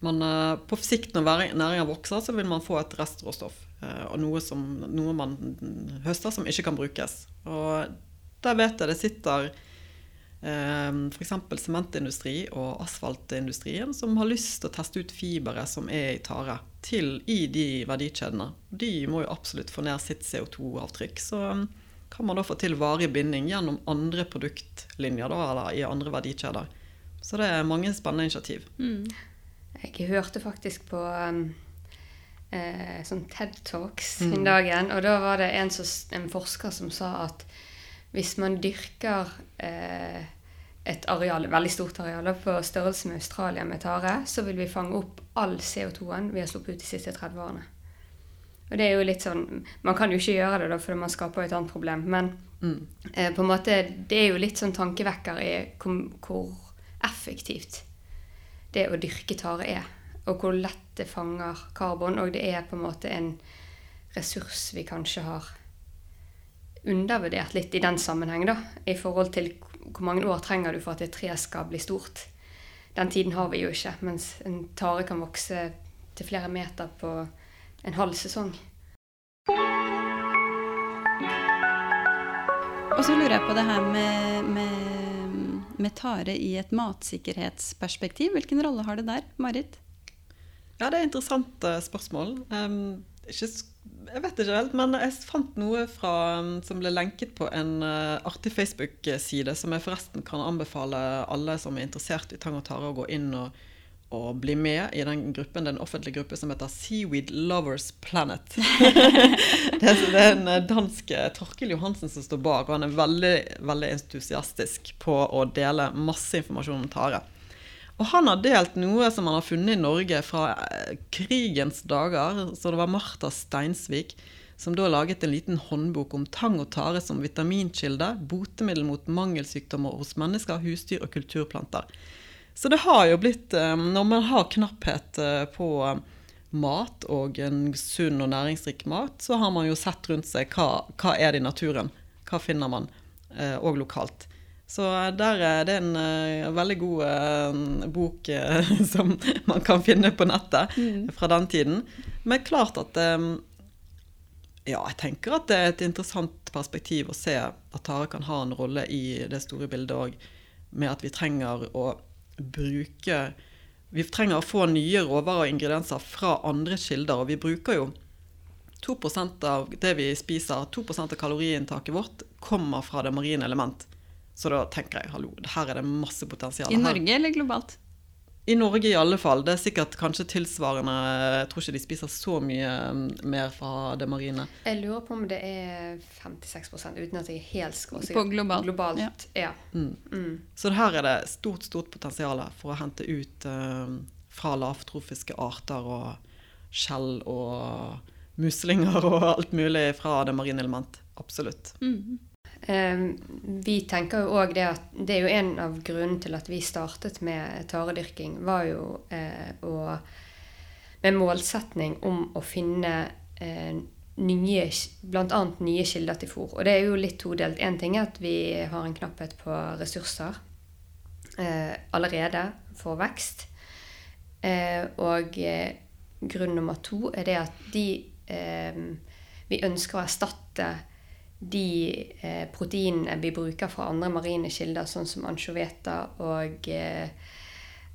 Man, eh, på sikt når næringa vokser, så vil man få et restråstoff. Eh, og noe, som, noe, man høster som ikke kan brukes. Og der vet jeg det sitter eh, f.eks. sementindustri og asfaltindustrien som har lyst til å teste ut fibere som er i tare, til i de verdikjedene. De må jo absolutt få ned sitt CO2-avtrykk. Så kan man da få til varig binding gjennom andre produktlinjer da, eller i andre verdikjeder. Så det er mange spennende initiativ. Mm. Jeg hørte faktisk på um eh, sånn TED Talks mm. dagen. Og da var det en, som, en, forsker som sa at hvis man dyrker eh, et areal, veldig stort areal på størrelse med Australia med tare, så vil vi fange opp all CO2-en vi har sluppet ut de siste 30 årene. Og det er jo litt sånn, Man kan jo ikke gjøre det, da, for man skaper et annet problem. Men mm. eh, på en måte, det er jo litt sånn tankevekker i hvor, hvor effektivt det å dyrke tare er og hvor lett det fanger karbon. Og det er på en måte en ressurs vi kanskje har undervurdert litt i den sammenheng, da. I forhold til hvor mange år trenger du for at et tre skal bli stort. Den tiden har vi jo ikke. Mens en tare kan vokse til flere meter på en halv sesong. Og så lurer jeg på det her med, med, med tare i et matsikkerhetsperspektiv. Hvilken rolle har det der, Marit? Ja, det er et interessant uh, spørsmål. Um, ikke, jeg vet ikke helt, men jeg fant noe fra, som ble lenket på en uh, artig Facebook-side, som jeg forresten kan anbefale alle som er interessert i tang og tare, å gå inn og, og bli med i den gruppen, den offentlige gruppe som heter Seaweed Lovers Planet. (laughs) det, er, det, er, en uh, dansk Torkil Johansen som står bak, og han er veldig, veldig entusiastisk på å dele masse informasjon om tare. Og han har delt noe som han har funnet i Norge fra eh, krigens dager. Så det var Martha Steinsvik som da laget en liten håndbok om tang og tare som vitaminkilde, botemiddel mot mangelsykdommer hos mennesker, husdyr og kulturplanter. Så det har jo blitt, eh, når man har knapphet eh, på, mat og en sunn og næringsrik mat, så har man jo sett rundt seg hva, hva er det i naturen. Hva finner man, eh, og lokalt. Så der er det en veldig god bok (laughs) som man kan finne på nettet mm. fra den tiden. Men klart at Ja, jeg tenker at det er et interessant perspektiv å se at tare kan ha en rolle i det store bildet òg, med at vi trenger å bruke Vi trenger å få nye råvarer og ingredienser fra andre kilder, og vi bruker jo 2% av det vi spiser, 2% av kaloriinntaket vårt, kommer fra det marine element. Så da tenker jeg hallo, her er det masse potensial. I Norge eller globalt? I Norge i alle fall. Det er sikkert kanskje tilsvarende Jeg tror ikke de spiser så mye mm, mer fra det marine. Jeg lurer på om det er 56 uten at jeg er helt skråsikker. På globalt. globalt ja. ja. Mm. Mm. Så her er det stort, stort potensial for å hente ut uh, fra lavtrofiske arter og skjell og muslinger (laughs) og alt mulig fra det marine element. Absolutt. Mm. Ehm, vi tenker jo òg det at det er jo en av grunnene til at vi startet med taredyrking, var jo eh, å Med målsetning om å finne eh, nye, bl.a. nye kilder til fôr. Og det er jo litt todelt. Én ting er at vi har en knapphet på ressurser eh, allerede for vekst. Og grunn nummer to er det at de Vi ønsker å erstatte de eh, proteinene vi bruker fra andre marine kilder, sånn som ansjoveter og eh,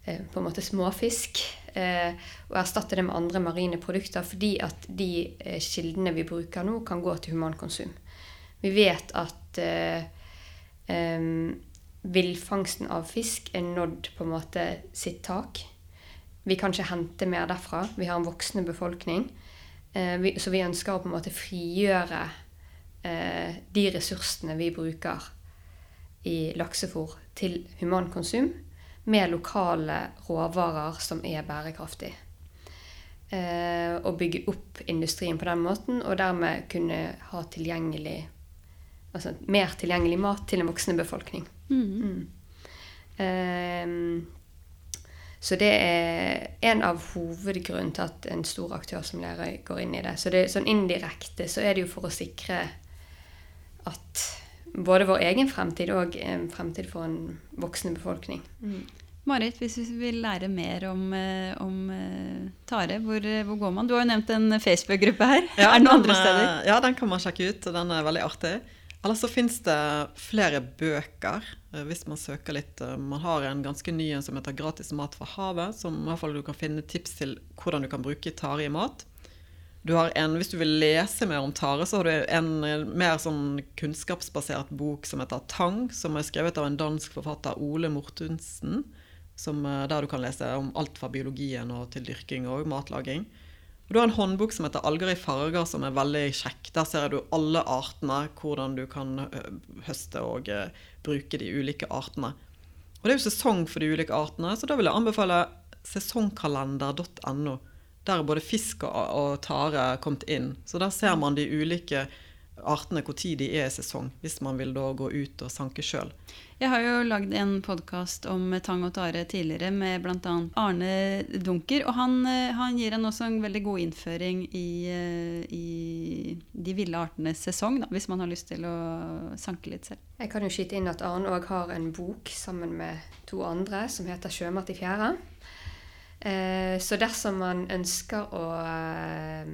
eh, på en måte småfisk, eh, og erstatte det med andre marine produkter, fordi at de eh, kildene vi bruker nå, kan gå til humankonsum. Vi vet at eh, villfangsten av fisk er nådd på en måte sitt tak. Vi kan ikke hente mer derfra. Vi har en voksende befolkning. Vi, så vi ønsker å på en måte frigjøre eh, de ressursene vi bruker i laksefôr til humankonsum med lokale råvarer som er bærekraftige. Eh, og bygge opp industrien på den måten, og dermed kunne ha tilgjengelig altså mer tilgjengelig mat til en voksende befolkning. Mm. Mm. Eh, så det er en av hovedgrunnen til at en stor aktør som Lerøy går inn i det. Så det, sånn indirekte så er det jo for å sikre at både vår egen fremtid og en fremtid for en voksende befolkning. Mm. Marit, hvis vi vil lære mer om, eh, om eh, tare, hvor, hvor, går man? Du har jo nevnt en Facebook-gruppe her. Ja, (laughs) er det noen andre steder? Ja, den kan man sjekke ut. og Den er veldig artig. Eller så fins det flere bøker, eh, hvis man søker litt. Man har en ganske ny en som heter 'Gratis mat fra havet', som i hvert fall du kan finne tips til hvordan du kan bruke tare i mat. Du en, Hvis du vil lese mer om tare, så har du en mer sånn kunnskapsbasert bok som heter 'Tang', som er skrevet av en dansk forfatter, Ole Mortensen. Som, eh, der du kan lese om alt fra biologien og til dyrking og matlaging. Du har en håndbok som heter 'Alger i farger', som er veldig kjekk. Der ser du alle artene, hvordan du kan eh, høste og bruke de ulike artene. Og det er jo sesong for de ulike artene, så da vil jeg anbefale sesongkalender.no. Der er både fisk og, og tare kommet inn. Så der ser man de ulike artene hvor tid de er i sesong, hvis man vil da gå ut og sanke sjøl. Jeg har jo lagd en podkast om tang og tare tidligere med bl.a. Arne Dunker. Og han, eh, han, gir en også en veldig god innføring i, eh, i de ville artenes sesong, da, hvis man har lyst til å sanke litt selv. Jeg kan jo skyte inn at Arne òg har en bok sammen med to andre som heter 'Sjømat i fjæra'. Eh, så dersom man ønsker å eh,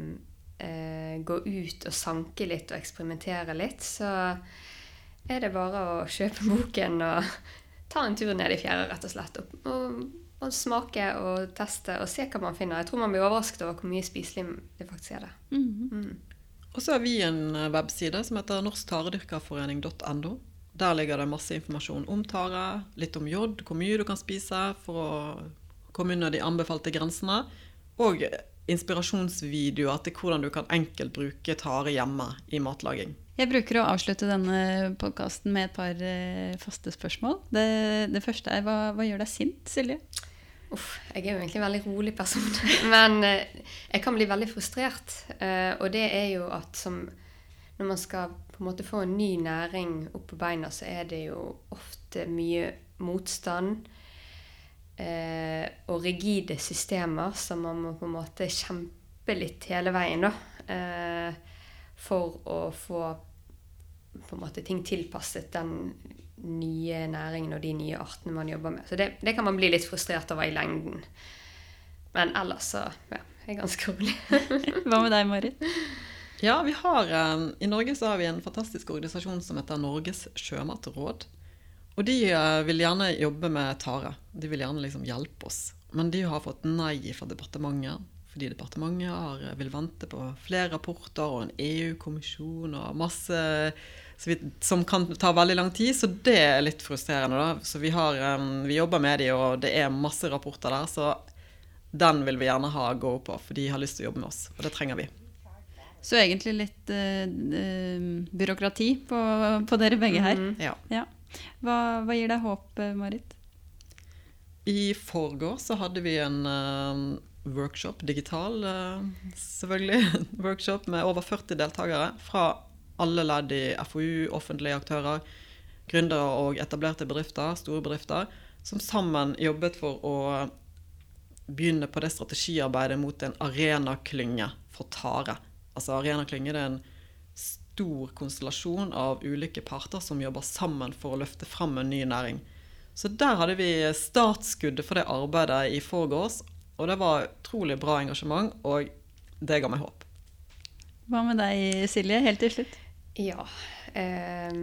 eh, gå ut og sanke litt og eksperimentere litt, så er det bare å kjøpe boken og ta en tur ned i fjæra, rett og slett. Og, og, og, smake og teste og se hva man finner. Jeg tror man blir overrasket over hvor mye spiselig det faktisk er det. Mm -hmm. mm. Og så har vi en webside som heter norsktaredyrkerforening.no. Der ligger det masse informasjon om tare, litt om jod, hvor mye du kan spise for å komme under de anbefalte grensene. Og inspirasjonsvideoer til hvordan du kan enkelt bruke tare hjemme i matlaging. Jeg bruker å avslutte denne podkasten med et par eh, faste spørsmål. Det, det første er hva, hva, gjør deg sint, Silje? Uff, jeg er jo egentlig en veldig rolig person. (laughs) Men eh, jeg kan bli veldig frustrert. Eh, og det er jo at som Når man skal på en måte få en ny næring opp på beina, så er det jo ofte mye motstand eh, og rigide systemer som man må på en måte kjempe litt hele veien, da. Eh, for å få på en måte ting tilpasset den nye næringen og de nye artene man jobber med. Så det, det kan man bli litt frustrert over i lengden. Men ellers så ja, jeg er ganske rolig. (laughs) Hva med deg, Marit? Ja, vi har, eh, I Norge så har vi en fantastisk organisasjon som heter Norges sjømatråd. Og de eh, vil gjerne jobbe med tare. De vil gjerne liksom hjelpe oss. Men de har fått nei fra departementet. Fordi departementet har, eh, vil vente på flere rapporter og en EU-kommisjon og masse vi, som kan ta veldig lang tid. Så det er litt frustrerende. da. Så vi, har, um, vi jobber med de, og det er masse rapporter der. Så den vil vi gjerne ha go på, for de har lyst til å jobbe med oss. Og det trenger vi. Så egentlig litt uh, byråkrati på, på, dere begge her. Mm, ja. ja. Hva, hva, gir deg håp, Marit? I forgår så hadde vi en uh, workshop, digital selvfølgelig, (laughs) workshop med over 40 deltakere fra alle ledd i FoU, offentlige aktører, gründere og etablerte bedrifter, store bedrifter, som sammen jobbet for å begynne på det strategiarbeidet mot en arenaklynge for tare. Altså Arenaklynge er en stor konstellasjon av ulike parter som jobber sammen for å løfte fram en ny næring. Så der hadde vi startskuddet for det arbeidet i forgårs. Og det var utrolig bra engasjement, og det ga meg håp. Hva med deg, Silje, helt til slutt? Ja. Eh,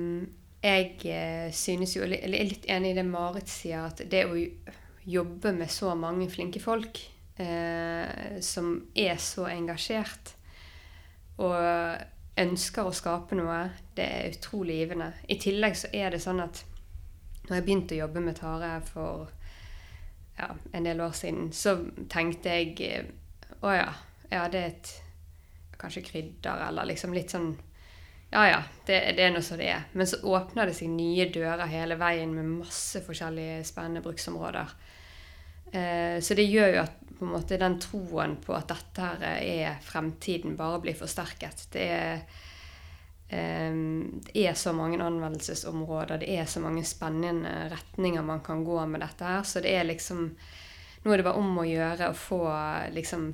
jeg eh, synes jo, eller er litt enig i det Marit sier, at det å jobbe med så mange flinke folk eh, som er så engasjert og ønsker å skape noe, det er utrolig givende. I tillegg så er det sånn at når jeg begynte å jobbe med tare for ja, en del år siden, så tenkte jeg eh, å ja, ja, det er et kanskje krydder, eller liksom litt sånn ja ja, det, det er nå så det er. Men så åpner det seg nye dører hele veien med masse forskjellige spennende bruksområder. Eh, så det gjør jo at måte den troen på at dette her er fremtiden, bare blir forsterket. Det er, eh, det er så mange anvendelsesområder, det er så mange spennende retninger man kan gå med dette her. Så det er liksom Nå er det bare om å gjøre å få liksom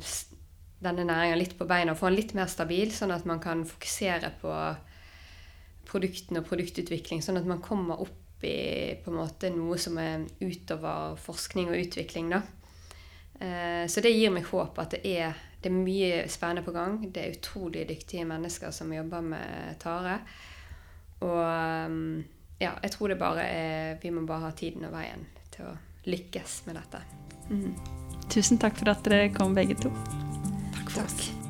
denne næringa litt på beina og få den litt mer stabil, sånn at man kan fokusere på produktene og produktutvikling, sånn at man kommer opp i på en måte noe som er utover forskning og utvikling. da. Eh, så det gir meg håp at det er, det er, mye spennende på gang. Det er utrolig dyktige mennesker som jobber med tare. Og mm, ja, jeg tror det bare er Vi må bare ha tiden og veien til å lykkes med dette. Mm. Tusen takk for at dere kom, begge to. Takk. for Takk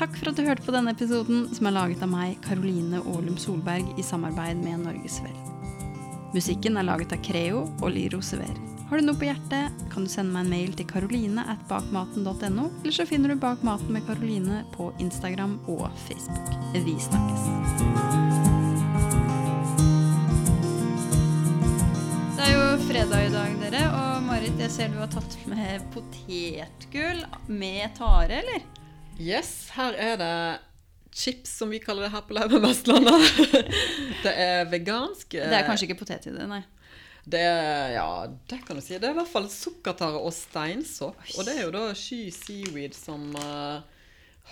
for at du hørte på denne episoden, som er laget av meg, Karoline Aalum Solberg, i samarbeid med Norges Vel. Musikken er laget av Creo og Liro Sever. Har du noe på hjertet, kan du sende meg en mail til karoline at bakmaten.no, eller så finner du Bak maten med Karoline på Instagram og Facebook. Vi snakkes. Det er jo fredag i dag, dere. Og Marit, jeg ser du har tatt med potetgull med tare, eller? Yes, her er det chips, som vi kaller det her på Lauven Vestlandet. (laughs) det er vegansk. Det er kanskje ikke potet i det, nei? Det er, ja, det kan du si. Det er i hvert fall sukkertare og steinsopp. Og det er jo da Sky Seaweed som uh,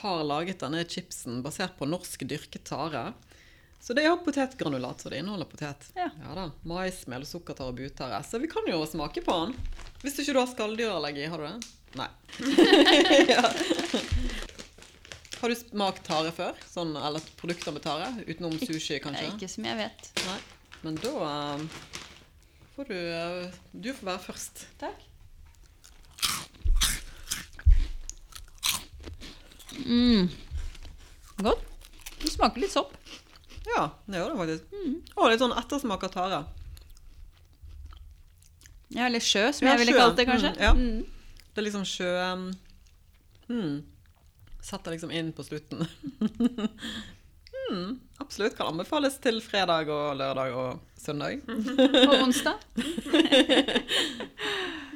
har laget denne chipsen basert på norsk dyrket tare. Så det er jo potetgranulat, så det inneholder potet. Ja. ja da, Maismel, sukkertare og butare. Så vi kan jo smake på den. Hvis ikke du har skalldyrallergi, har du det? Nei. (laughs) ja. Har du smakt tare før? Sånn, eller produkter med tare? Utenom sushi, kanskje? Ikke som jeg vet. Nei. Men da um, får du uh, Du får være først. Takk. Mm. Godt. Det smaker litt sopp. Ja, det gjør det faktisk. Mm. Og litt sånn ettersmak av tare. Ja, eller sjø, som ja, jeg ville kalt det, kanskje. Mm, ja. Mm. Det er liksom sjø um, mm. Setter liksom inn på slutten. (laughs) mm, absolutt. Kan anbefales til fredag og lørdag og søndag. (laughs) og onsdag. (laughs)